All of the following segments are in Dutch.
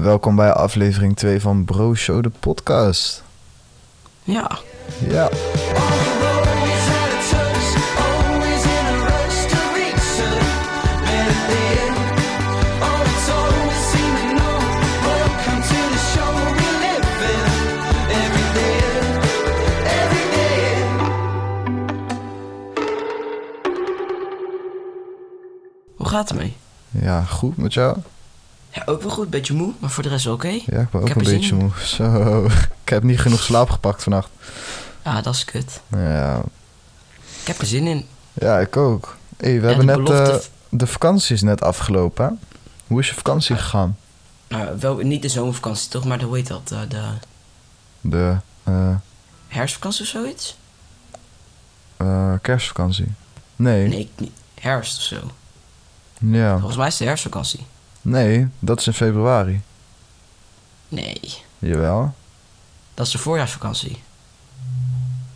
Welkom bij aflevering 2 van Bro Show, de podcast. Ja, Ja, hoe gaat het mee? ja, goed met jou? Ook wel goed. Beetje moe, maar voor de rest wel oké. Ja, ik ben ook heb een zin beetje moe. Zo, ik heb niet genoeg slaap gepakt vannacht. Ja, dat is kut. Ja, Ik heb er zin in. ja ik ook. hey, we Ja, hebben de net... belofte eh, de vakantie is net afgelopen, hè? Hoe is je vakantie gegaan? Nou, wel niet de zomervakantie toch, maar de, hoe heet dat? de De eh, herfstvakantie of zoiets? eh, kerstvakantie? Nee. Nee. Herfst of zo. Ja. Volgens mij is het de herfstvakantie. Nee, dat is in februari. Nee, Jawel. dat is de voorjaarsvakantie,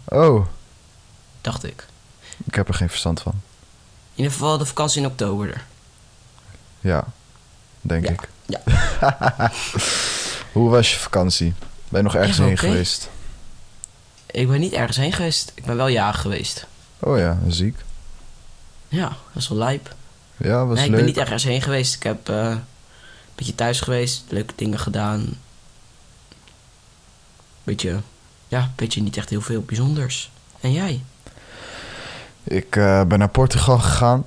Oh, dacht ik. ik heb er geen verstand van. In ieder geval de vakantie in oktober. Ja, denk Ja, ik. ja. Hoe was je vakantie? Ben je nog ergens heen geweest? Ik ben niet ergens heen geweest. Ik ben wel jarig geweest. Oh ja, ziek. Ja, dat is wel lijp. Ja, was nee, ik leuk. ben niet ergens heen geweest. Ik heb eh, een beetje thuis geweest, leuke dingen gedaan. Beetje, ja, beetje niet echt heel veel bijzonders. En jij? Ik eh, ben naar Portugal gegaan.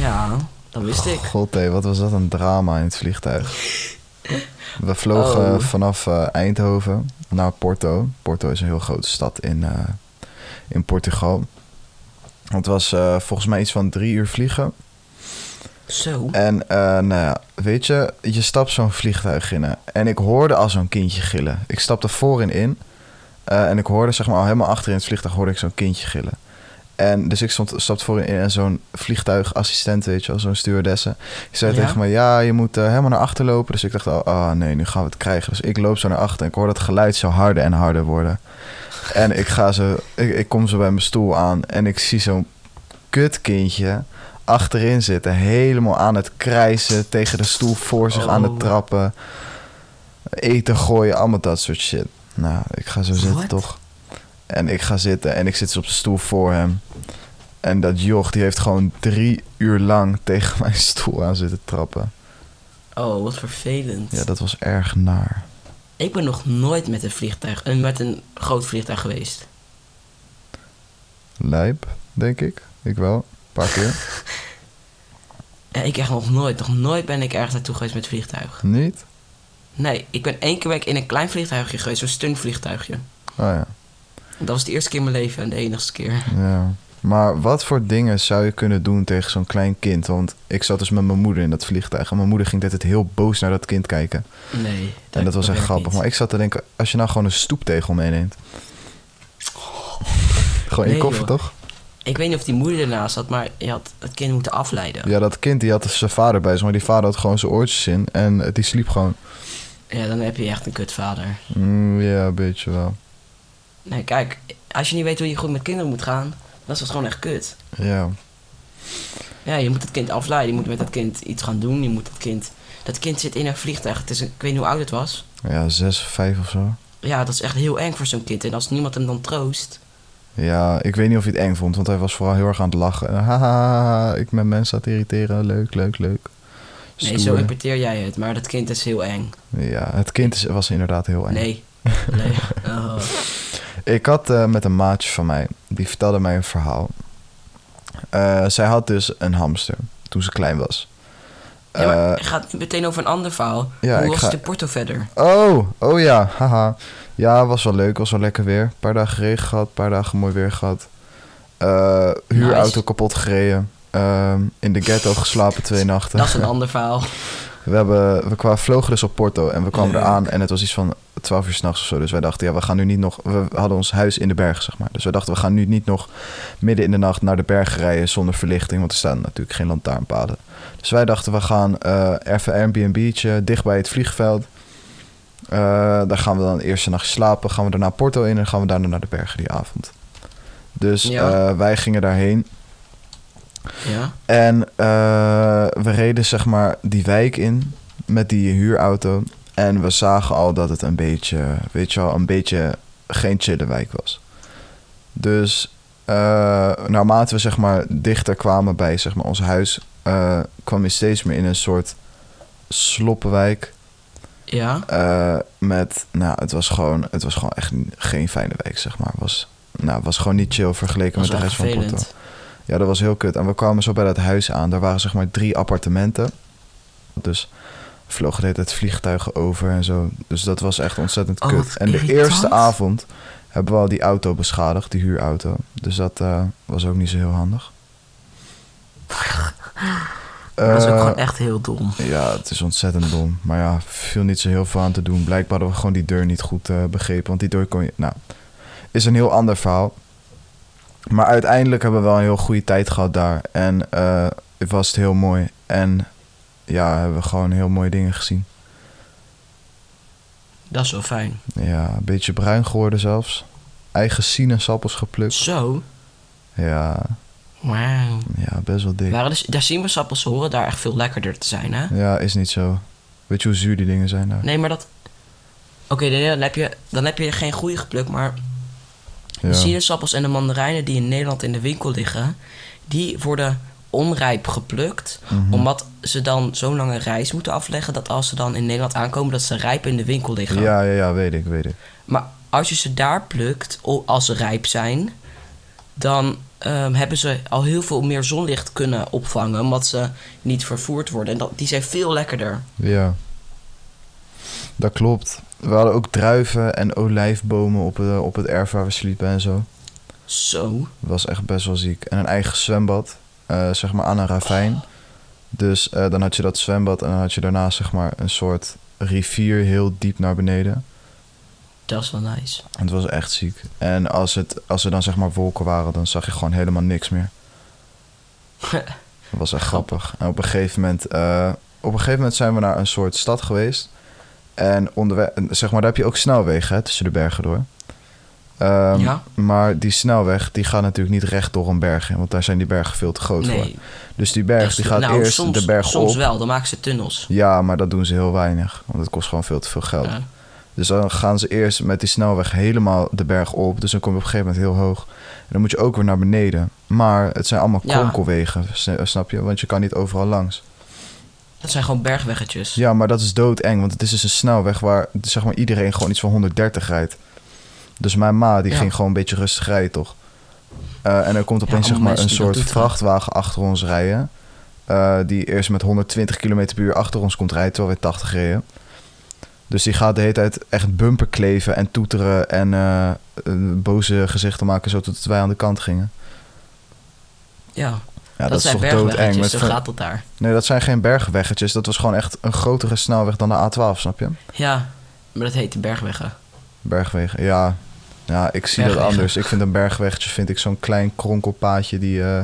Ja, dat wist ik. God, hé, wat was dat een drama in het vliegtuig. We vlogen Oh. vanaf eh, Eindhoven naar Porto. Porto is een heel grote stad in, in Portugal. Het was volgens mij iets van drie uur vliegen. Zo. En eh, nou ja, weet je, je stapt zo'n vliegtuig in. En ik hoorde al zo'n kindje gillen. Ik stapte voorin in. eh, en ik hoorde zeg maar al helemaal achter in het vliegtuig hoorde ik zo'n kindje gillen. En dus ik stond, stapte voorin in en zo'n vliegtuigassistent, weet je wel, zo'n stewardesse. Die zei Ja? tegen me, ja, je moet eh, helemaal naar achter lopen. Dus ik dacht, oh nee, nu gaan we het krijgen. Dus ik loop zo naar achter en ik hoor dat geluid zo harder en harder worden. En ik ga zo, ik, ik kom zo bij mijn stoel aan en ik zie zo'n kutkindje achterin zitten, helemaal aan het krijsen, tegen de stoel voor zich aan het Oh. trappen, eten gooien, allemaal dat soort shit. Nou, ik ga zo zitten What? toch. En ik ga zitten en ik zit dus op de stoel voor hem. En dat joch, die heeft gewoon drie uur lang tegen mijn stoel aan zitten trappen. Oh, wat vervelend. Ja, dat was erg naar. Ik ben nog nooit met een vliegtuig, eh, met een groot vliegtuig geweest. Lijp, denk ik. Ik wel. Een paar keer. Ja, ik echt nog nooit. Nog nooit ben ik ergens naartoe geweest met vliegtuig. Niet? Nee, ik ben één keer ben ik in een klein vliegtuigje geweest, zo'n stuntvliegtuigje. Oh ja. Dat was de eerste keer in mijn leven en de enigste keer. Ja. Maar wat voor dingen zou je kunnen doen tegen zo'n klein kind? Want ik zat dus met mijn moeder in dat vliegtuig. En mijn moeder ging altijd heel boos naar dat kind kijken. Nee. en dat was echt grappig. niet. Maar ik zat te denken, als je nou gewoon een stoeptegel meeneemt. Gewoon in je koffer, joh. toch? Ik weet niet of die moeder ernaast zat, maar je had het kind moeten afleiden. Ja, dat kind die had zijn vader bij zich. Maar die vader had gewoon zijn oortjes in. En die sliep gewoon. Ja, dan heb je echt een kutvader. Mm, ja, een beetje wel. Nee, kijk, als je niet weet hoe je goed met kinderen moet gaan, dan is dat gewoon echt kut. Ja. Ja, je moet het kind afleiden, je moet met dat kind iets gaan doen, je moet dat kind... Dat kind zit in een vliegtuig, het is een, ik weet niet hoe oud het was. Ja, zes of vijf of zo. Ja, dat is echt heel eng voor zo'n kind. En als niemand hem dan troost... Ja, ik weet niet of hij het eng vond. Want hij was vooral heel erg aan het lachen. En Haha, ik ben mensen aan het irriteren. Leuk, leuk, leuk. Nee, zo interpreteer jij het, maar dat kind is heel eng. Ja, het kind is, was inderdaad heel eng. Nee. nee. Oh. Ik had eh, met een maatje van mij, die vertelde mij een verhaal. Eh, zij had dus een hamster toen ze klein was. Ja, maar Eh, het gaat meteen over een ander verhaal. ja, Hoe was ga- het in Porto verder? oh, oh ja, haha. Ja, was wel leuk, was wel lekker weer. Een paar dagen regen gehad, een paar dagen mooi weer gehad. Eh, huurauto Nice. kapot gereden. Ehm, in de ghetto geslapen twee nachten. Dat is een ander verhaal. We, hebben, we kwamen, vlogen dus op Porto en we kwamen eraan en het was iets van 12 uur s'nachts of zo. Dus wij dachten, ja, we gaan nu niet nog... We hadden ons huis in de bergen, zeg maar. Dus wij dachten, we gaan nu niet nog midden in de nacht naar de bergen rijden zonder verlichting. Want er staan natuurlijk geen lantaarnpalen. Dus wij dachten, we gaan eh even Airbnb'tje dicht bij het vliegveld. Eh, daar gaan we dan de eerste nacht slapen. Gaan we daarna Porto in en gaan we daarna naar de bergen die avond. Dus Ja. eh, wij gingen daarheen. Ja. En eh, we reden zeg maar die wijk in met die huurauto. En we zagen al dat het een beetje, weet je wel, een beetje geen chille wijk was. Dus eh, naarmate we zeg maar dichter kwamen bij zeg maar, ons huis, eh, kwam je steeds meer in een soort sloppenwijk. Ja. Met, nou, het was gewoon, het was gewoon echt geen fijne wijk, zeg maar. Het was, nou, was gewoon niet chill vergeleken met de rest van Porto. Ja, dat was heel kut. En we kwamen zo bij dat huis aan. Daar waren zeg maar drie appartementen. Dus vlogen de hele tijd vliegtuigen over en zo. Dus dat was echt ontzettend Oh, kut. En de eerste avond hebben we al die auto beschadigd, die huurauto. Dus dat eh, was ook niet zo heel handig. Dat is ook Eh, gewoon echt heel dom. ja, het is ontzettend dom. Maar ja, viel niet zo heel veel aan te doen. Blijkbaar hadden we gewoon die deur niet goed eh, begrepen. Want die deur kon je... Nou, is een heel ander verhaal. Maar uiteindelijk hebben we wel een heel goede tijd gehad daar. En eh, het was het heel mooi. En ja, hebben we gewoon heel mooie dingen gezien. Dat is wel fijn. Ja, een beetje bruin geworden zelfs. Eigen sinaasappels geplukt. Zo. Ja, Wauw. ja, best wel dik. Waren dus, daar sinaasappels horen daar echt veel lekkerder te zijn, hè? Ja, is niet zo. Weet je hoe zuur die dingen zijn daar? Nee, maar dat... Oké, dan, dan, heb je, dan heb je geen goede geplukt, maar. De sinaasappels en de mandarijnen die in Nederland in de winkel liggen, die worden onrijp geplukt, Mhm. omdat ze dan zo'n lange reis moeten afleggen dat als ze dan in Nederland aankomen, dat ze rijp in de winkel liggen. Ja, ja, ja, weet ik, weet ik. Maar als je ze daar plukt, als ze rijp zijn, dan ehm, hebben ze al heel veel meer zonlicht kunnen opvangen, omdat ze niet vervoerd worden. En dat, die zijn veel lekkerder. Ja. Dat klopt. We hadden ook druiven en olijfbomen op het, op het erf waar we sliepen en zo. Zo. Dat was echt best wel ziek. En een eigen zwembad, eh, zeg maar aan een ravijn. Dus eh, dan had je dat zwembad en dan had je daarna zeg maar een soort rivier heel diep naar beneden. Dat is wel nice. Het was echt ziek. En als, het, als er dan zeg maar wolken waren, dan zag je gewoon helemaal niks meer. Dat was echt grappig. En op een gegeven moment, eh, op een gegeven moment zijn we naar een soort stad geweest. En onderweg, zeg maar, daar heb je ook snelwegen hè, tussen de bergen door. Ehm, Ja. Maar die snelweg, die gaat natuurlijk niet recht door een berg in, want daar zijn die bergen veel te groot voor. Dus die berg, die gaat nou, eerst soms, de berg soms op. wel, dan maken ze tunnels. Ja, maar dat doen ze heel weinig, want het kost gewoon veel te veel geld. Ja. Dus dan gaan ze eerst met die snelweg helemaal de berg op. Dus dan kom je op een gegeven moment heel hoog. En dan moet je ook weer naar beneden. Maar het zijn allemaal kronkelwegen, snap je? Want je kan niet overal langs. Dat zijn gewoon bergweggetjes. Ja, maar dat is doodeng. Want het is dus een snelweg waar zeg maar, iedereen gewoon iets van 130 rijdt. Dus mijn ma, die Ja. ging gewoon een beetje rustig rijden, toch? Eh, en er komt opeens zeg allemaal maar, een soort vrachtwagen achter ons rijden. eh, die eerst met 120 km per uur achter ons komt rijden, terwijl we 80 reden. Dus die gaat de hele tijd echt bumper kleven en toeteren en eh, boze gezichten maken, zo tot wij aan de kant gingen. Ja, Ja, dat, dat, is zijn toch doodeng. Met zo gaat het daar. Nee, dat zijn geen bergweggetjes. Dat was gewoon echt een grotere snelweg dan de A12, snap je? Ja, maar dat heet de bergweggen. Bergwegen, ja. Ja, ik zie dat Bergwegen. anders. Ik vind een bergweggetje vind ik zo'n klein kronkelpaadje die eh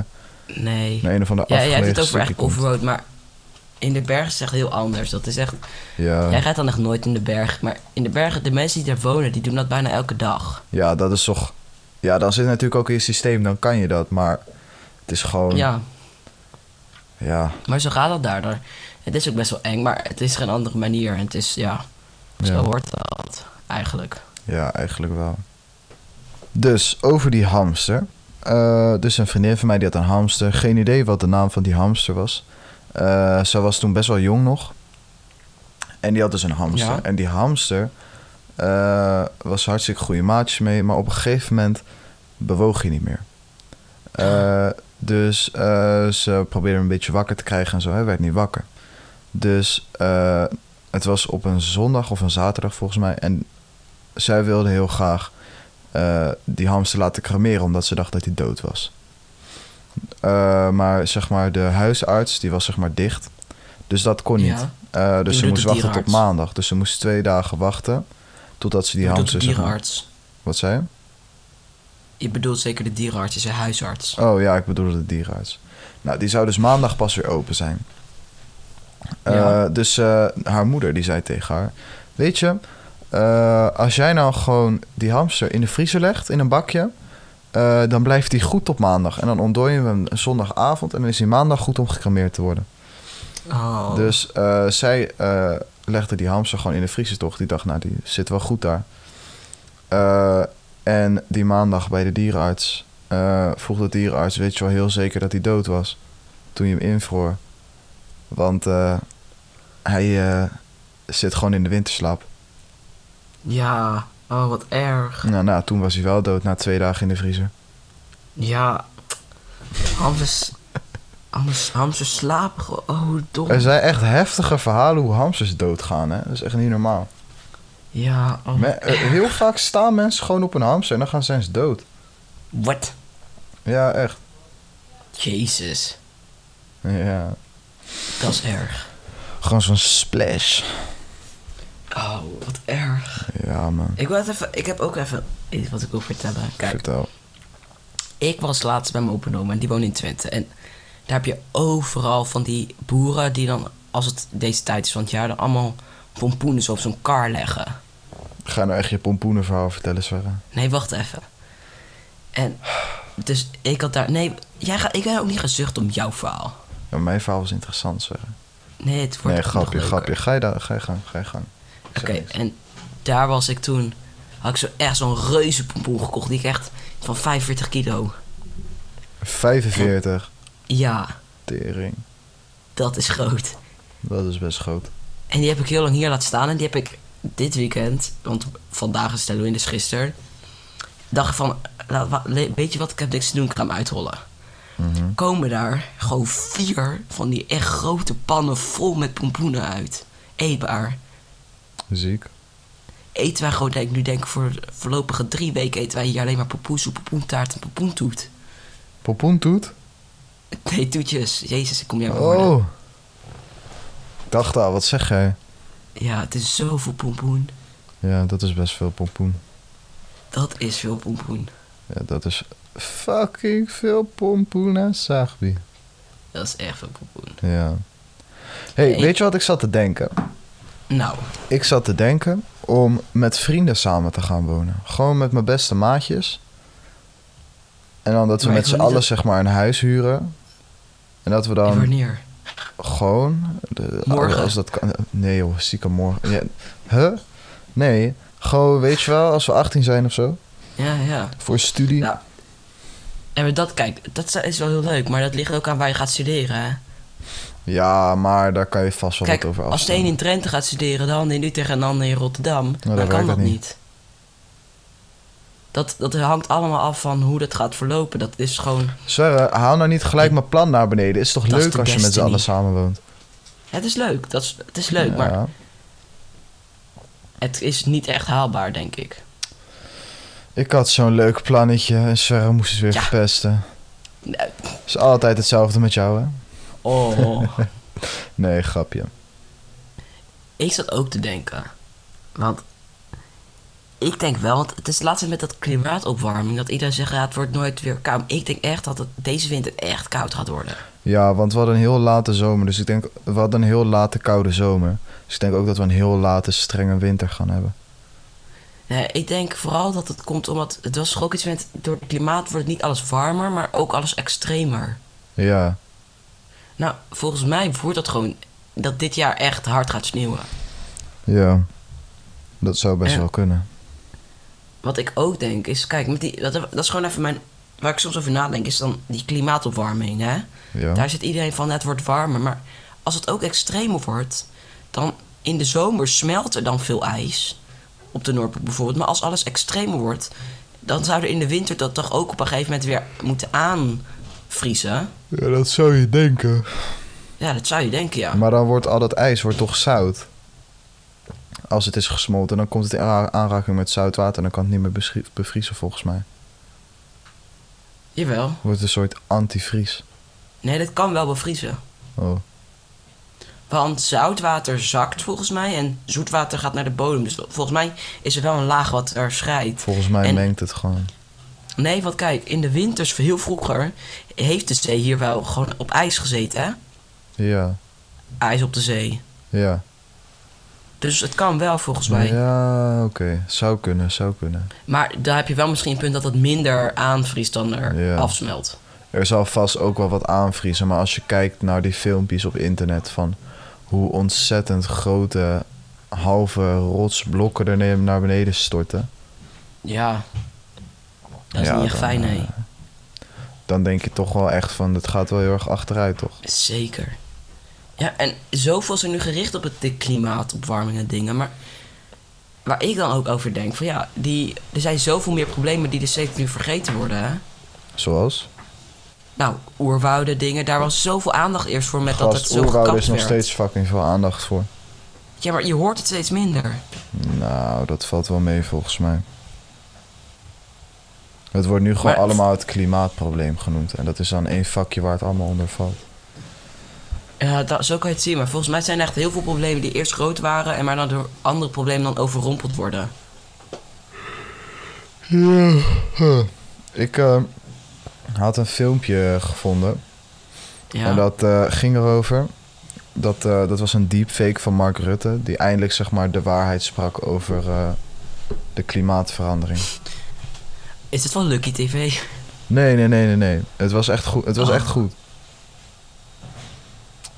Nee. naar een of ander Ja, jij hebt het over echt offroad, maar in de bergen is het echt heel anders. Dat is echt, Ja. jij gaat dan echt nooit in de berg. Maar in de bergen, de mensen die daar wonen, die doen dat bijna elke dag. ja, dat is toch... Ja, dan zit natuurlijk ook in je systeem, dan kan je dat. Maar het is gewoon... Ja, Ja, maar zo gaat dat daar. daar. Het is ook best wel eng, maar het is geen andere manier. En het is, ja, zo Ja. hoort dat eigenlijk. ja, eigenlijk wel. Dus, over die hamster. Eh, dus een vriendin van mij die had een hamster. Geen idee wat de naam van die hamster was. Eh ze was toen best wel jong nog. En die had dus een hamster. Ja. En die hamster eh, was hartstikke goede maatjes mee. Maar op een gegeven moment bewoog hij niet meer. Dus eh, ze probeerde hem een beetje wakker te krijgen en zo. Hij werd niet wakker. Dus eh, het was op een zondag of een zaterdag volgens mij. En zij wilde heel graag eh, die hamster laten cremeren omdat ze dacht dat hij dood was. Maar zeg maar, de huisarts die was zeg maar dicht. Dus dat kon niet. Ja. Dus ze moest wachten tot maandag. Dus ze moest twee dagen wachten totdat ze die de hamster... zeg maar-. Wat zei je? Je bedoelt zeker de dierenarts, is een huisarts. Oh ja, ik bedoelde de dierenarts. Nou, die zou dus maandag pas weer open zijn. Eh. Dus eh, haar moeder die zei tegen haar... Weet je, eh, als jij nou gewoon die hamster in de vriezer legt, in een bakje... dan blijft die goed tot maandag. En dan ontdooien we hem zondagavond... en dan is hij maandag goed om gecremeerd te worden. Oh. Dus zij legde die hamster gewoon in de vriezer toch. Die dacht, nou, die zit wel goed daar. En die maandag bij de dierenarts eh, vroeg de dierenarts... weet je wel heel zeker dat hij dood was toen je hem invroor? Want eh, hij eh, zit gewoon in de winterslaap. Ja, oh wat erg. Nou, nou, toen was hij wel dood na twee dagen in de vriezer. Ja, hamsters, hamsters, hamsters slapen gewoon. Oh, dom. Er zijn echt heftige verhalen hoe hamsters doodgaan, hè? Dat is echt niet normaal. Ja, oh, Me- eh, heel vaak staan mensen gewoon op een hamster en dan gaan ze eens dood. wat? Ja, echt. Jezus, Ja. dat is erg. Gewoon zo'n splash. Oh, wat erg. Ja, man. Ik, wil even, ik heb ook even iets wat ik wil vertellen. Kijk, Vertel. ik was laatst bij mijn open oma en die woont in Twente. En daar heb je overal van die boeren die dan, als het deze tijd is van het jaar, dan allemaal pompoenen zo op zo'n kar leggen. Ga nou echt je pompoenenverhaal vertellen, Sverre. Nee, wacht even. En dus ik had daar. Nee, jij gaat, ik heb ook niet gezucht om jouw verhaal. Ja, mijn verhaal was interessant, Sverre. Nee, het wordt Nee, grapje, grapje. Ga je, daar, ga je gang, ga je gang. Oké, en daar was ik toen. Had ik zo echt zo'n reuze pompoen gekocht. Die ik echt van 45 kilo. 45. Ja, Tering. dat is groot. Dat is best groot. En die heb ik heel lang hier laten staan. En die heb ik dit weekend, want vandaag is Halloween, dus gisteren. Dacht van, weet je wat, ik heb niks te doen, ik ga hem uitrollen. Mhm. Komen daar gewoon vier van die echt grote pannen vol met pompoenen uit. Eetbaar. Ziek. Eten wij gewoon, denk, ik nu denk ik voor de voorlopige drie weken eten wij hier alleen maar pompoensoep, pompoentaart en pompoentoet. Pompoentoet? Nee, toetjes. Jezus, ik kom jou worden. Oh. Ik dacht al, wat zeg jij? Ja, het is zoveel pompoen. Ja, dat is best veel pompoen. Dat is veel pompoen. Ja, dat is fucking veel pompoen en sagbi. Dat is echt veel pompoen. Ja. hey, Nee. weet je wat ik zat te denken? Nou, Ik zat te denken om met vrienden samen te gaan wonen. Gewoon met mijn beste maatjes. En dan dat we Maar met z'n allen dat- zeg maar een huis huren. En dat we en dan wanneer? Gewoon... De, Morgen. Als dat kan. Nee joh, stiekem morgen. Ja. Huh? Nee, gewoon weet je wel, als we 18 zijn of zo. Ja, ja. Voor studie. Ja. En dat, kijk, dat is wel heel leuk, maar dat ligt ook aan waar je gaat studeren, hè? Ja, maar daar kan je vast wel Kijk, wat over als de een in Drenthe gaat studeren, de ander in Utrecht en de ander in Rotterdam, dan dan kan dat dat niet. niet. Dat, dat hangt allemaal af van hoe dat gaat verlopen. Dat is gewoon... Sverre, haal nou niet gelijk mijn plan naar beneden. Is toch Dat leuk als je met z'n allen samen woont? Het is leuk, dat is, het is leuk, maar het is niet echt haalbaar, denk ik. Ik had zo'n leuk plannetje en Sverre moest het weer Ja. verpesten. Nou, is altijd hetzelfde met jou, hè? Oh, Nee, grapje. ik zat ook te denken. Want ik denk wel, want het is laatst met dat klimaatopwarming, dat iedereen zegt, ja, het wordt nooit weer koud. Ik denk echt dat het deze winter echt koud gaat worden. Ja, want we hadden een heel late zomer. Dus ik denk, we hadden een heel late koude zomer. Dus ik denk ook dat we een heel late strenge winter gaan hebben. Nee, ik denk vooral dat het komt omdat, het was toch ook iets met, door het klimaat wordt niet alles warmer, maar ook alles extremer. Ja, Nou, volgens mij voert dat gewoon dat dit jaar echt hard gaat sneeuwen. ja. Dat zou best wel kunnen. Wat ik ook denk is, kijk, met die, dat, dat is gewoon even mijn, waar ik soms over nadenk, is dan die klimaatopwarming, hè. Ja. Daar zit iedereen van, het wordt warmer. Maar als het ook extremer wordt, dan in de zomer smelt er dan veel ijs. Op de Noordpool bijvoorbeeld. Maar als alles extremer wordt, dan zou er in de winter dat toch ook op een gegeven moment weer moeten aanvriezen. Ja, dat zou je denken. Ja, dat zou je denken, ja. Maar dan wordt al dat ijs wordt toch zout? Als het is gesmolten, dan komt het in aanraking met zout water... en dan kan het niet meer bevriezen volgens mij. Jawel. Wordt een soort antivries. Nee, dat kan wel bevriezen. Oh. Want zoutwater zakt volgens mij en zoetwater gaat naar de bodem. Dus volgens mij is er wel een laag wat er scheidt. Volgens mij En- mengt het gewoon. Nee, want kijk, in de winters, heel vroeger, heeft de zee hier wel gewoon op ijs gezeten, hè? Ja, ijs op de zee. ja. Dus het kan wel volgens mij. Ja, oké. Zou kunnen, zou kunnen. Maar daar heb je wel misschien een punt dat het minder aanvriest dan er Ja. afsmelt. Er zal vast ook wel wat aanvriezen. Maar als je kijkt naar die filmpjes op internet van hoe ontzettend grote halve rotsblokken er naar beneden storten. Ja. Dat is Ja, niet echt dan, fijn, nee. eh, Dan denk je toch wel echt van, het gaat wel heel erg achteruit, toch? Zeker. Ja, en zoveel is er nu gericht op het de klimaatopwarming en dingen. Maar waar ik dan ook over denk, van ja, die, er zijn zoveel meer problemen die er steeds nu vergeten worden, hè? Zoals? Nou, oerwouden, dingen, daar was zoveel aandacht eerst voor met dat het zo oerwouden is nog werd. steeds fucking veel aandacht voor. Ja, maar je hoort het steeds minder. Nou, dat valt wel mee volgens mij. Het wordt nu gewoon Maar- allemaal het klimaatprobleem genoemd. En dat is dan één vakje waar het allemaal onder valt. Ja, dat, zo kan je het zien. Maar volgens mij zijn er echt heel veel problemen die eerst groot waren... en maar dan door andere problemen dan overrompeld worden. Ik eh, had een filmpje gevonden. Ja, En dat eh, ging erover. Dat, eh, dat was een deepfake van Mark Rutte. Die eindelijk zeg maar de waarheid sprak over de klimaatverandering. is het van Lucky TV? Nee, nee, nee, nee, nee. Het was echt goed. Het was Oh. echt goed.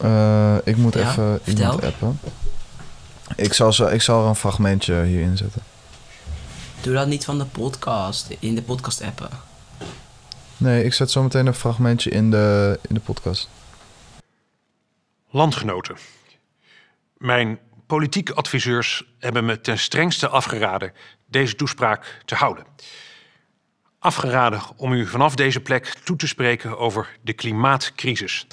Eh, ik moet Ja, even vertel. iemand appen. Ik zal, zo, ik zal er een fragmentje hierin zetten. Doe dat niet van de podcast, in de podcast appen. Nee, ik zet zo meteen een fragmentje in de, in de podcast. Landgenoten. Mijn politieke adviseurs hebben me ten strengste afgeraden deze toespraak te houden. Afgeraden om u vanaf deze plek toe te spreken over de klimaatcrisis.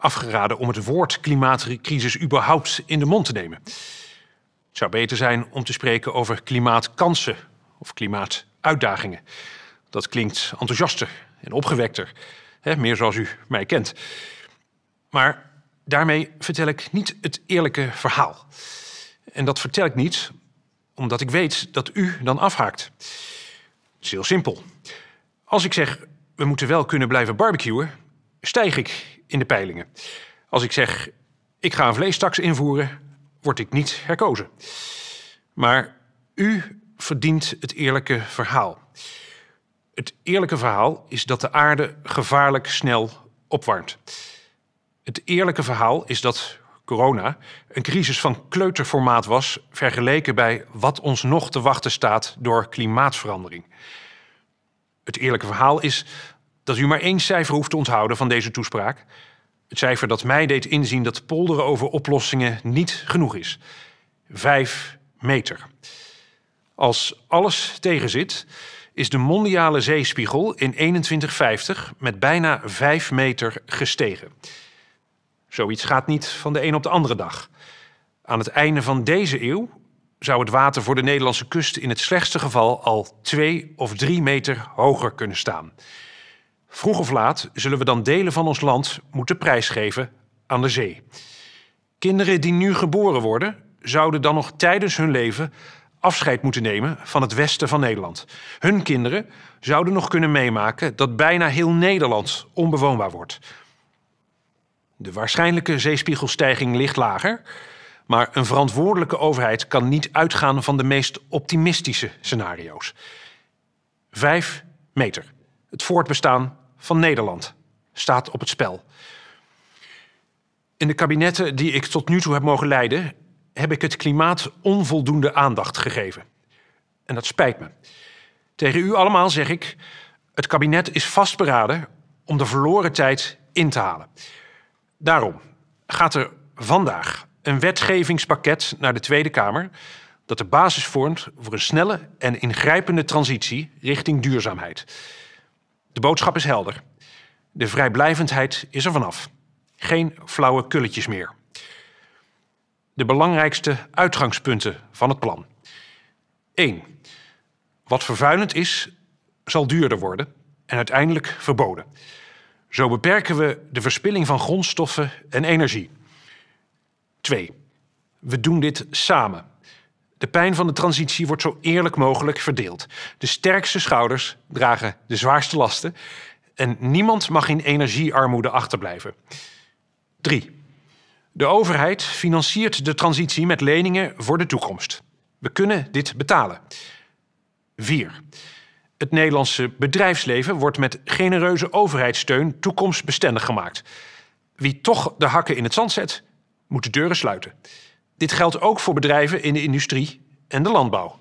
Afgeraden om het woord klimaatcrisis überhaupt in de mond te nemen. Het zou beter zijn om te spreken over klimaatkansen of klimaatuitdagingen. Dat klinkt enthousiaster en opgewekter, hè, meer zoals u mij kent. Maar daarmee vertel ik niet het eerlijke verhaal. En dat vertel ik niet omdat ik weet dat u dan afhaakt. Het is heel simpel. Als ik zeg we moeten wel kunnen blijven barbecuen, stijg ik in de peilingen. Als ik zeg ik ga een vleestaks invoeren, word ik niet herkozen. Maar u verdient het eerlijke verhaal. Het eerlijke verhaal is dat de aarde gevaarlijk snel opwarmt. Het eerlijke verhaal is dat corona een crisis van kleuterformaat was vergeleken bij wat ons nog te wachten staat door klimaatverandering. Het eerlijke verhaal is dat u maar één cijfer hoeft te onthouden van deze toespraak. Het cijfer dat mij deed inzien dat polderen over oplossingen niet genoeg is. Vijf meter. Als alles tegenzit, is de mondiale zeespiegel in 2150 met bijna 5 meter gestegen. Zoiets gaat niet van de een op de andere dag. Aan het einde van deze eeuw zou het water voor de Nederlandse kust in het slechtste geval al 2 of 3 meter hoger kunnen staan. Vroeg of laat zullen we dan delen van ons land moeten prijsgeven aan de zee. Kinderen die nu geboren worden, zouden dan nog tijdens hun leven afscheid moeten nemen van het westen van Nederland. Hun kinderen zouden nog kunnen meemaken dat bijna heel Nederland onbewoonbaar wordt. De waarschijnlijke zeespiegelstijging ligt lager, maar een verantwoordelijke overheid kan niet uitgaan van de meest optimistische scenario's. Vijf meter. Het voortbestaan van Nederland staat op het spel. In de kabinetten die ik tot nu toe heb mogen leiden, heb ik het klimaat onvoldoende aandacht gegeven. En dat spijt me. Tegen u allemaal zeg ik: het kabinet is vastberaden om de verloren tijd in te halen. Daarom gaat er vandaag een wetgevingspakket naar de Tweede Kamer dat de basis vormt voor een snelle en ingrijpende transitie richting duurzaamheid. De boodschap is helder. De vrijblijvendheid is er vanaf. Geen flauwe kulletjes meer. De belangrijkste uitgangspunten van het plan. 1. Wat vervuilend is, zal duurder worden en uiteindelijk verboden. Zo beperken we de verspilling van grondstoffen en energie. 2. We doen dit samen. De pijn van de transitie wordt zo eerlijk mogelijk verdeeld. De sterkste schouders dragen de zwaarste lasten en niemand mag in energiearmoede achterblijven. 3. De overheid financiert de transitie met leningen voor de toekomst. We kunnen dit betalen. 4. Het Nederlandse bedrijfsleven wordt met genereuze overheidssteun toekomstbestendig gemaakt. Wie toch de hakken in het zand zet, moet de deuren sluiten. Dit geldt ook voor bedrijven in de industrie en de landbouw.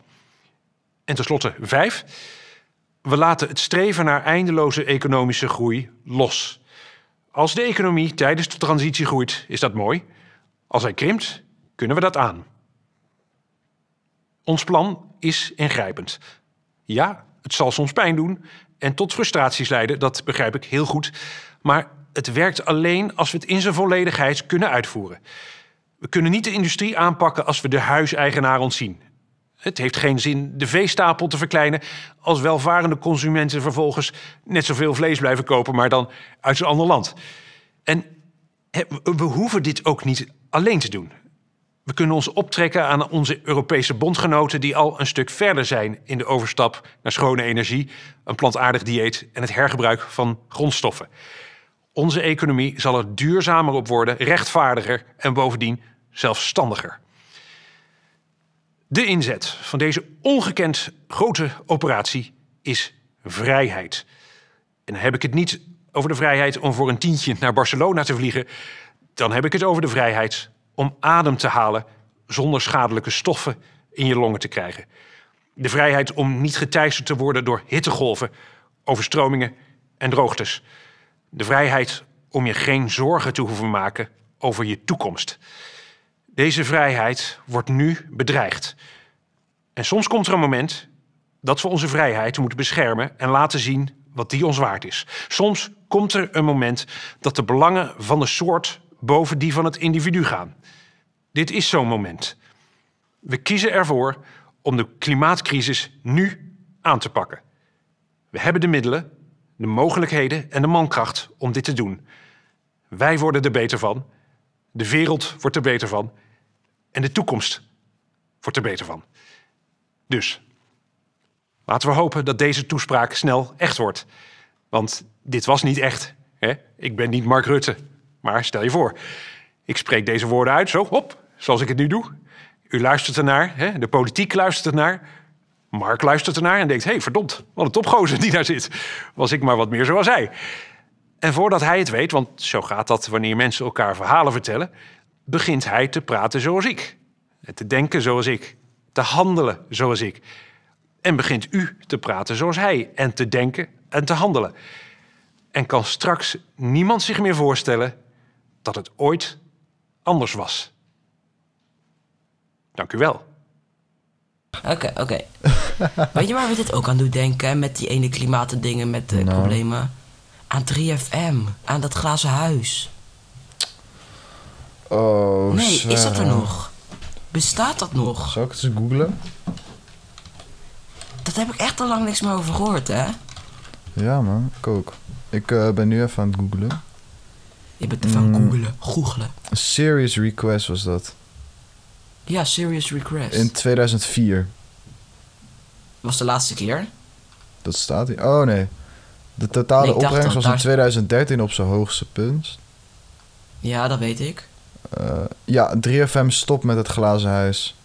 En tenslotte vijf. We laten het streven naar eindeloze economische groei los. Als de economie tijdens de transitie groeit, is dat mooi. Als hij krimpt, kunnen we dat aan. Ons plan is ingrijpend. Ja, het zal soms pijn doen en tot frustraties leiden, dat begrijp ik heel goed. Maar het werkt alleen als we het in zijn volledigheid kunnen uitvoeren. We kunnen niet de industrie aanpakken als we de huiseigenaar ontzien. Het heeft geen zin de veestapel te verkleinen als welvarende consumenten vervolgens net zoveel vlees blijven kopen, maar dan uit een ander land. En we hoeven dit ook niet alleen te doen. We kunnen ons optrekken aan onze Europese bondgenoten die al een stuk verder zijn in de overstap naar schone energie, een plantaardig dieet en het hergebruik van grondstoffen. Onze economie zal er duurzamer op worden, rechtvaardiger en bovendien zelfstandiger. De inzet van deze ongekend grote operatie is vrijheid. En dan heb ik het niet over de vrijheid om voor een tientje naar Barcelona te vliegen. Dan heb ik het over de vrijheid om adem te halen zonder schadelijke stoffen in je longen te krijgen. De vrijheid om niet geteisterd te worden door hittegolven, overstromingen en droogtes. De vrijheid om je geen zorgen te hoeven maken over je toekomst. Deze vrijheid wordt nu bedreigd. En soms komt er een moment dat we onze vrijheid moeten beschermen en laten zien wat die ons waard is. Soms komt er een moment dat de belangen van de soort boven die van het individu gaan. Dit is zo'n moment. We kiezen ervoor om de klimaatcrisis nu aan te pakken. We hebben de middelen, de mogelijkheden en de mankracht om dit te doen. Wij worden er beter van, de wereld wordt er beter van en de toekomst wordt er beter van. Dus laten we hopen dat deze toespraak snel echt wordt. Want dit was niet echt. Hè? Ik ben niet Mark Rutte. Maar stel je voor, ik spreek deze woorden uit, zo, hop, zoals ik het nu doe. U luistert ernaar, hè? de politiek luistert ernaar. Mark luistert ernaar en denkt: hey, verdomd, wat een topgozer die daar zit. Was ik maar wat meer zoals hij. En voordat hij het weet, want zo gaat dat wanneer mensen elkaar verhalen vertellen, begint hij te praten zoals ik. Te denken zoals ik. Te handelen zoals ik. En begint u te praten zoals hij. En te denken en te handelen. En kan straks niemand zich meer voorstellen dat het ooit anders was. Dank u wel. Oké, oké. Weet je waar we dit ook aan doen denken? Met die ene klimaatdingen, met de Nou. problemen. Aan 3FM, aan dat glazen huis. Oh, Nee, is dat er nog? Bestaat dat nog? Zal ik het eens googlen? Dat heb ik echt al lang niks meer over gehoord, hè? Ja, man. Ik ook. Ik eh, ben nu even aan het googlen. Je bent ervan Mm. googelen, googelen. Een serious request was dat. Ja, serious request. In 2004. Was de laatste keer? Dat staat hier. Oh nee. De totale Nee, ik dacht opbrengst dat was in daar- 2013 op zijn hoogste punt. Ja, dat weet ik. Eh, ja, 3FM stopt met het glazen huis.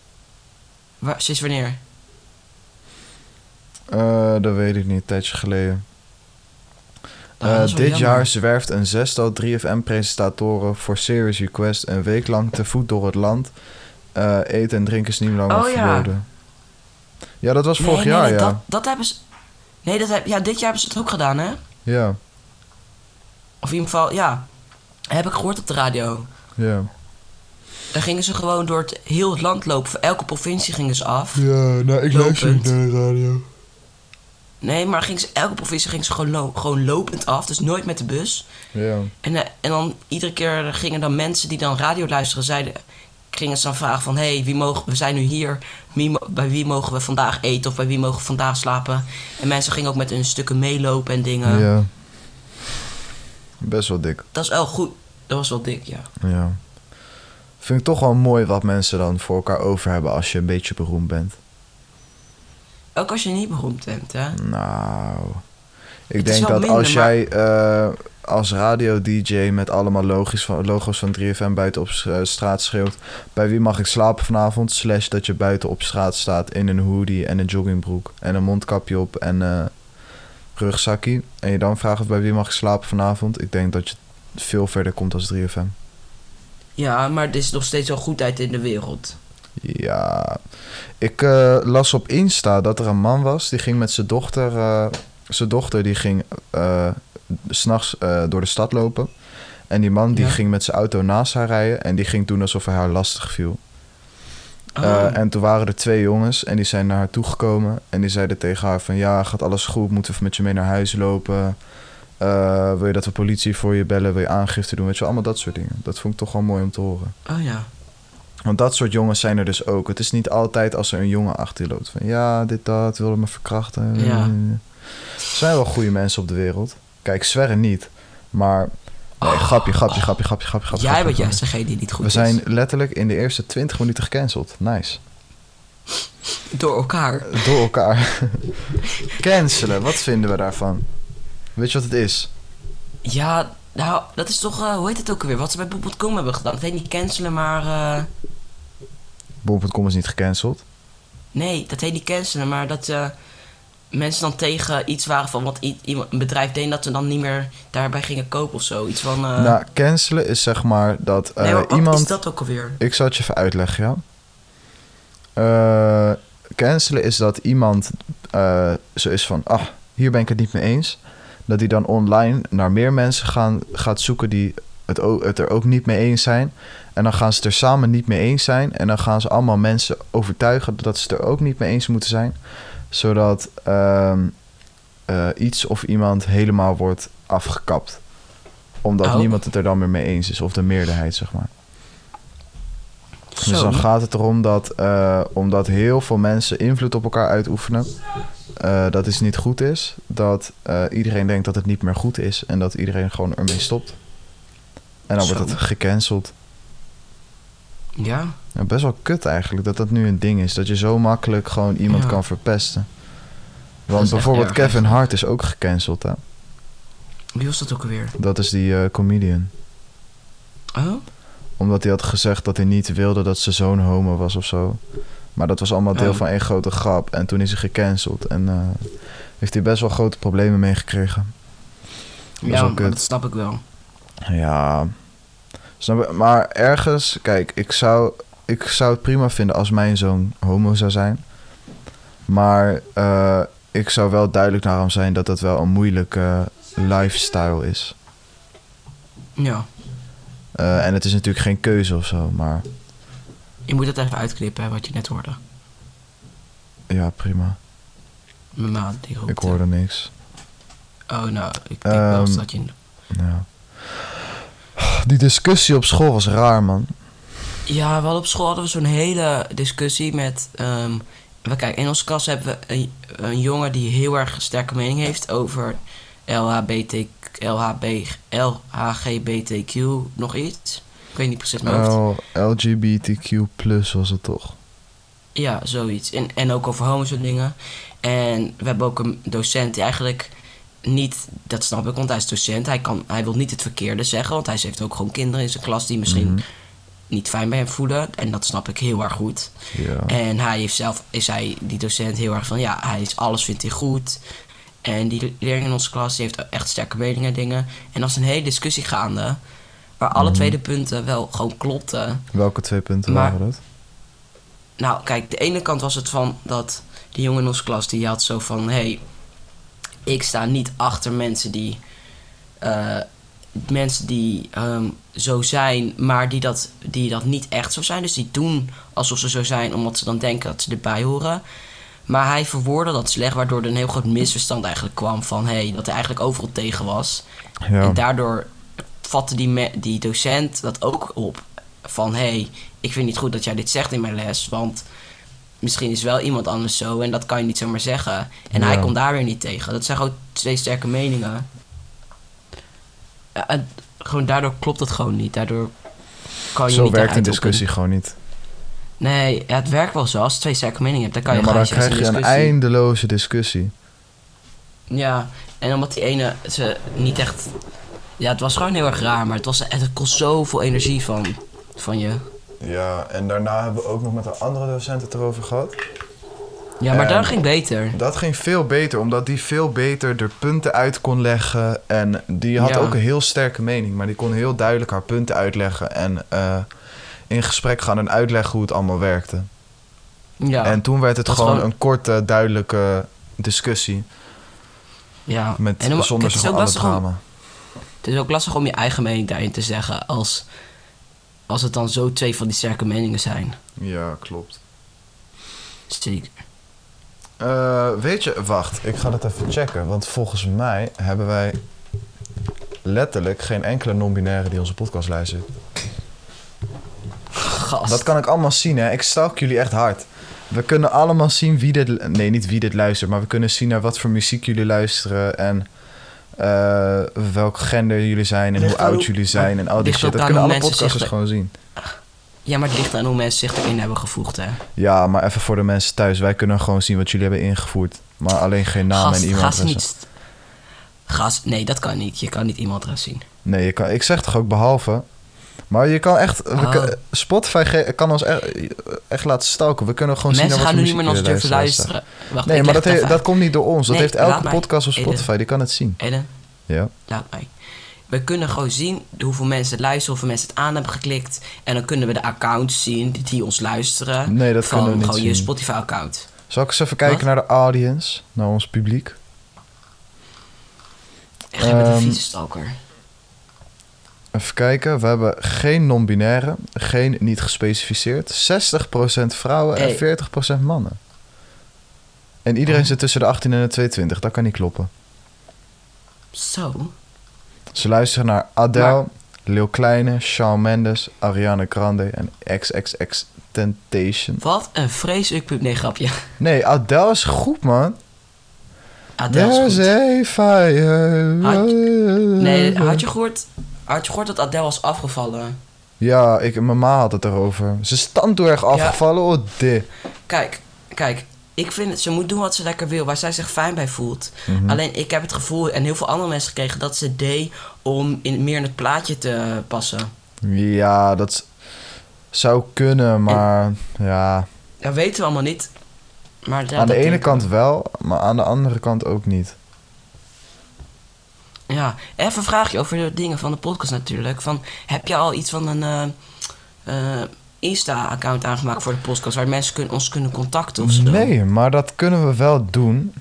Waar, sinds wanneer? Eh, dat weet ik niet, een tijdje geleden. Oh, Eh, dat is wel dit jammer. jaar zwerft een zestal 3FM-presentatoren voor Serious Request een week lang te voet door het land. Eh, eten en drinken is niet langer Oh, ja. verboden. Ja, dat was vorig nee, jaar, nee, ja. Dat, dat hebben ze... Nee, dat heb, ja, dit jaar hebben ze het ook gedaan, hè? Ja, Of in ieder geval, ja. Heb ik gehoord op de radio. ja. Dan gingen ze gewoon door het, heel het land lopen. Voor elke provincie gingen ze af. Ja, nou, ik luister niet naar de radio. Nee, maar gingen ze, elke provincie gingen ze gewoon, lo- gewoon lopend af. Dus nooit met de bus. Ja. En, eh, en dan iedere keer gingen dan mensen die dan radio luisteren, zeiden, gingen ze dan vragen van, hé, hey, wie mogen, we zijn nu hier, wie, bij wie mogen we vandaag eten of bij wie mogen we vandaag slapen? En mensen gingen ook met hun stukken meelopen en dingen. ja. Best wel dik. Dat is wel goed. Dat was wel dik, ja. Ja. Vind ik toch wel mooi wat mensen dan voor elkaar over hebben als je een beetje beroemd bent. Ook als je niet beroemd bent, hè? Nou, ik Het denk dat als maar- jij eh, als radio-dj met allemaal logisch van, logo's van 3FM buiten op eh, straat schreeuwt... bij wie mag ik slapen vanavond? Slash dat je buiten op straat staat in een hoodie en een joggingbroek... en een mondkapje op en eh rugzakje. En je dan vraagt bij wie mag ik slapen vanavond? Ik denk dat je veel verder komt als 3FM. Ja, maar er is nog steeds wel goedheid in de wereld. Ja, ik eh, las op Insta dat er een man was die ging met zijn dochter. zijn dochter die ging s'nachts eh, door de stad lopen. En die man die Ja. ging met zijn auto naast haar rijden en die ging doen alsof hij haar lastig viel. Oh. Eh, en toen waren er twee jongens en die zijn naar haar toegekomen. En die zeiden tegen haar van... Ja, gaat alles goed? Moeten we met je mee naar huis lopen? Eh, wil je dat we politie voor je bellen? Wil je aangifte doen? Weet je allemaal dat soort dingen. Dat vond ik toch wel mooi om te horen. oh ja. Want dat soort jongens zijn er dus ook. Het is niet altijd als er een jongen achter je loopt. Van ja, dit, dat, wilde me verkrachten. Ja. Er zijn wel goede mensen op de wereld. Kijk, Sverre niet. Maar... Nee, grapje, grapje, grapje, grapje, grapje, grapje. Oh. Jij bent juist degene die niet goed We is. zijn letterlijk in de eerste 20 minuten gecanceld. Nice. Door elkaar. Door elkaar. Cancelen, wat vinden we daarvan? Weet je wat het is? Ja, nou, dat is toch... eh, hoe heet het ook alweer? Wat ze bij Bob.com hebben gedaan. Het heet niet cancelen, maar... Bol.com is niet gecanceld. nee, dat heet niet cancelen, maar dat... eh, mensen dan tegen iets waren van wat iemand, een bedrijf deed... dat ze dan niet meer daarbij gingen kopen of zo. Iets van... eh, nou, cancelen is zeg maar dat eh, nee, maar wat iemand... is dat ook alweer? Ik zal het je even uitleggen, ja. Eh, cancelen is dat iemand eh, zo is van... Ah, hier ben ik het niet mee eens. Dat hij dan online naar meer mensen gaan, gaat zoeken... die het, het er ook niet mee eens zijn. En dan gaan ze het er samen niet mee eens zijn. En dan gaan ze allemaal mensen overtuigen... dat ze het er ook niet mee eens moeten zijn. Zodat ehm, eh, iets of iemand helemaal wordt afgekapt. Omdat Oh. niemand het er dan meer mee eens is. Of de meerderheid, zeg maar. Dus dan gaat het erom dat, eh, omdat heel veel mensen invloed op elkaar uitoefenen, eh, dat is niet goed is. Dat iedereen denkt dat het niet meer goed is en dat iedereen gewoon ermee stopt. En dan Zo. wordt het gecanceld. Ja, Ja, best wel kut eigenlijk dat dat nu een ding is. Dat je zo makkelijk gewoon iemand Ja. kan verpesten. Want bijvoorbeeld erg, Kevin. Hart is ook gecanceld. Hè? wie was dat ook alweer? Dat is die eh, comedian. Oh? Omdat hij had gezegd dat hij niet wilde dat zijn zoon homo was of zo. Maar dat was allemaal deel Oh. van één grote grap. En toen is hij gecanceld. En eh, heeft hij best wel grote problemen meegekregen. Ja, dat snap ik wel. Ja. Maar ergens, kijk, ik zou, ik zou het prima vinden als mijn zoon homo zou zijn. Maar eh, ik zou wel duidelijk naar hem zijn dat dat wel een moeilijke lifestyle is. Ja. Eh, en het is natuurlijk geen keuze of zo, maar Je moet het even uitknippen, wat je net hoorde. ja, prima. Mijn maat, die roept. Ik hoorde niks. Oh, nou, ik denk wel Ehm, dat je... Ja. Die discussie op school was raar, man. Ja, we hadden op school hadden we zo'n hele discussie met... ehm, we kijken, in onze klas hebben we een, een jongen die heel erg sterke mening heeft over LHBT, LHB, LHGBTQ nog iets. Ik weet niet precies mijn hoofd. LGBTQ plus was het toch? Ja, zoiets. En, en ook over homo's en dingen. En we hebben ook een docent die eigenlijk niet... Dat snap ik, want hij is docent. Hij, kan, hij wil niet het verkeerde zeggen. Want hij heeft ook gewoon kinderen in zijn klas die misschien Mhm. niet fijn bij hem voelen. En dat snap ik heel erg goed. Ja. En hij heeft zelf, is hij, die docent, heel erg van... Ja, hij is, alles vindt hij goed. En die leerling in onze klas die heeft echt sterke meningen en dingen. En er was een hele discussie gaande... Waar alle Mhm. twee de punten wel gewoon klopten. Welke twee punten Maar- waren dat? Nou, kijk, de ene kant was het van dat die jongen in onze klas die had zo van: hé, hey, ik sta niet achter mensen die. eh, mensen die ehm, zo zijn, maar die dat, die dat niet echt zo zijn. Dus die doen alsof ze zo zijn, omdat ze dan denken dat ze erbij horen. Maar hij verwoordde dat slecht, waardoor er een heel groot misverstand eigenlijk kwam van hey, dat hij eigenlijk overal tegen was. Ja. En daardoor vatte die, die docent dat ook op. Van hé, hey, ik vind niet goed dat jij dit zegt in mijn les. Want misschien is wel iemand anders zo en dat kan je niet zomaar zeggen. En hij komt daar weer niet tegen. Dat zijn gewoon twee sterke meningen. En gewoon daardoor klopt het gewoon niet. Daardoor kan je Zo niet werkt een discussie gewoon niet. Nee, ja, het werkt wel zo. Als je twee sterke meningen hebt, dan kan je Ja, maar dan krijg je een eindeloze discussie. Ja, en omdat die ene ze niet echt... Ja, het was gewoon heel erg raar, maar het, was, het kost zoveel energie van, van je. Ja, en daarna hebben we ook nog met een andere docent het erover gehad. Ja, maar En- dat ging beter. Dat ging veel beter, omdat die veel beter er punten uit kon leggen. En die had Ja. ook een heel sterke mening, maar die kon heel duidelijk haar punten uitleggen. En eh, in gesprek gaan en uitleggen hoe het allemaal werkte. Ja, En toen werd het gewoon gewoon- een korte, duidelijke discussie. ja. Met, En zonder het, is zo'n ook alle lastig om, drama. het is ook lastig om je eigen mening daarin te zeggen als, als het dan zo twee van die sterke meningen zijn. Ja, klopt. Zeker. Eh, weet je, wacht, ik ga dat even checken. Want volgens mij hebben wij letterlijk geen enkele non-binaire die onze podcast luistert. Gast. Dat kan ik allemaal zien, hè. Ik stalk jullie echt hard. We kunnen allemaal zien wie dit... Nee, niet wie dit luistert, maar we kunnen zien naar wat voor muziek jullie luisteren... en eh, welk gender jullie zijn en Ligt hoe oud hoe- jullie zijn en al die shit. Dat kunnen alle podcasters gewoon zien. Ja, maar het ligt aan hoe mensen zich erin hebben gevoegd, hè. Ja, maar even voor de mensen thuis. Wij kunnen gewoon zien wat jullie hebben ingevoerd. Maar alleen geen naam Gast, en ga e-mailadres. ze niet... Gast, nee, dat kan niet. Je kan niet e-mailadres zien. Nee, je kan, ik zeg toch ook behalve. Maar je kan echt. we kun- Spotify kan ons echt, echt laten stalken. We kunnen gewoon Mensen zien gaan nu niet meer naar ons durven luisteren. Wacht, Nee, ik maar leg dat, het he- even dat komt niet door ons. Dat Nee, heeft elke mij. podcast op Eden. Spotify. Die kan het zien. Ellen, Ja. laat mij. We kunnen gewoon zien hoeveel mensen het luisteren, hoeveel mensen het aan hebben geklikt. En dan kunnen we de accounts zien die, die ons luisteren. Nee, dat van kunnen we niet gewoon je zien. Spotify-account. Zal ik eens even kijken Wat? naar de audience? Naar ons publiek? Echt, bent een Ehm, vieze stalker. Even kijken. We hebben geen non-binaire. Geen niet gespecificeerd. 60% vrouwen en Hey. 40% mannen. En iedereen Oh. zit tussen de 18 en de 22. Dat kan niet kloppen. Zo. Ze luisteren naar Adele, Maar- Lil Kleine, Shawn Mendes, Ariana Grande en XXX Temptation. Wat een vreselijk pub. Nee, grapje. Nee, Adele is goed, man. Adele is goed. Had Nee, had je gehoord... Had je gehoord dat Adele was afgevallen? Ja, ik, mijn ma had het erover. Ze is erg afgevallen. Oh, dit. Kijk, kijk. Ik vind het, ze moet doen wat ze lekker wil, waar zij zich fijn bij voelt. Mhm. Alleen ik heb het gevoel, en heel veel andere mensen gekregen, dat ze deed om in, meer in het plaatje te passen. Ja, dat zou kunnen, maar ja. Dat weten we allemaal niet. Maar aan de ene kant wel, maar aan de andere kant ook niet. Ja, even een vraagje over de dingen van de podcast natuurlijk. Van, heb je al iets van een eh, eh, Insta-account aangemaakt voor de podcast, waar mensen kun, ons kunnen contacten of zo? Nee, maar dat kunnen we wel doen.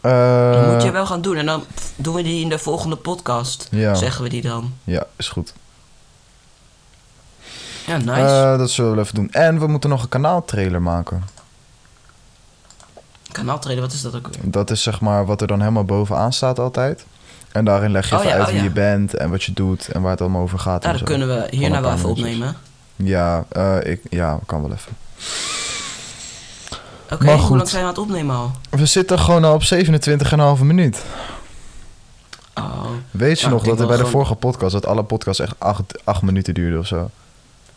Dat Eh, moet je wel gaan doen. En dan doen we die in de volgende podcast. Ja. Zeggen we die dan. Ja, is goed. Ja, nice. Eh, dat zullen we wel even doen. En we moeten nog een kanaaltrailer maken. Kanaaltreden, wat is dat ook weer? Dat is zeg maar wat er dan helemaal bovenaan staat altijd. En daarin leg je Oh even ja, uit oh wie ja. je bent en wat je doet en waar het allemaal over gaat. Ja, en dat kunnen we hierna wel even opnemen. Ja, eh, ik, ja, kan wel even. Oké, hoe lang zijn we aan het opnemen al? We zitten gewoon al op 27,5 minuut. Oh. Weet je Ja, nog dat er bij de vorige podcast... dat alle podcasts echt 8 minuten duurden of zo?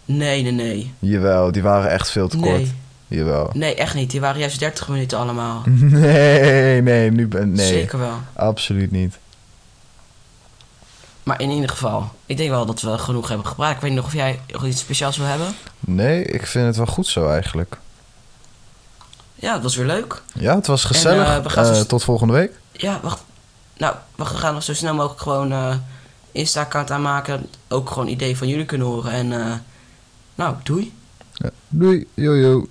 Nee, nee, nee. Jawel, die waren echt veel te kort. Nee. Jawel. Nee, echt niet. Die waren juist 30 minuten allemaal. Nee, nee, nu ben nee. Zeker wel. Absoluut niet. Maar in ieder geval, ik denk wel dat we genoeg hebben gebruikt. Ik weet niet nog of jij nog iets speciaals wil hebben. Nee, ik vind het wel goed zo eigenlijk. Ja, het was weer leuk. Ja, het was gezellig. eh, we gaan zo st- tot volgende week. Ja, wacht. Nou, we gaan nog zo snel mogelijk gewoon eh Insta-account aanmaken. Ook gewoon ideeën van jullie kunnen horen. En nou, doei. Doei, jojo.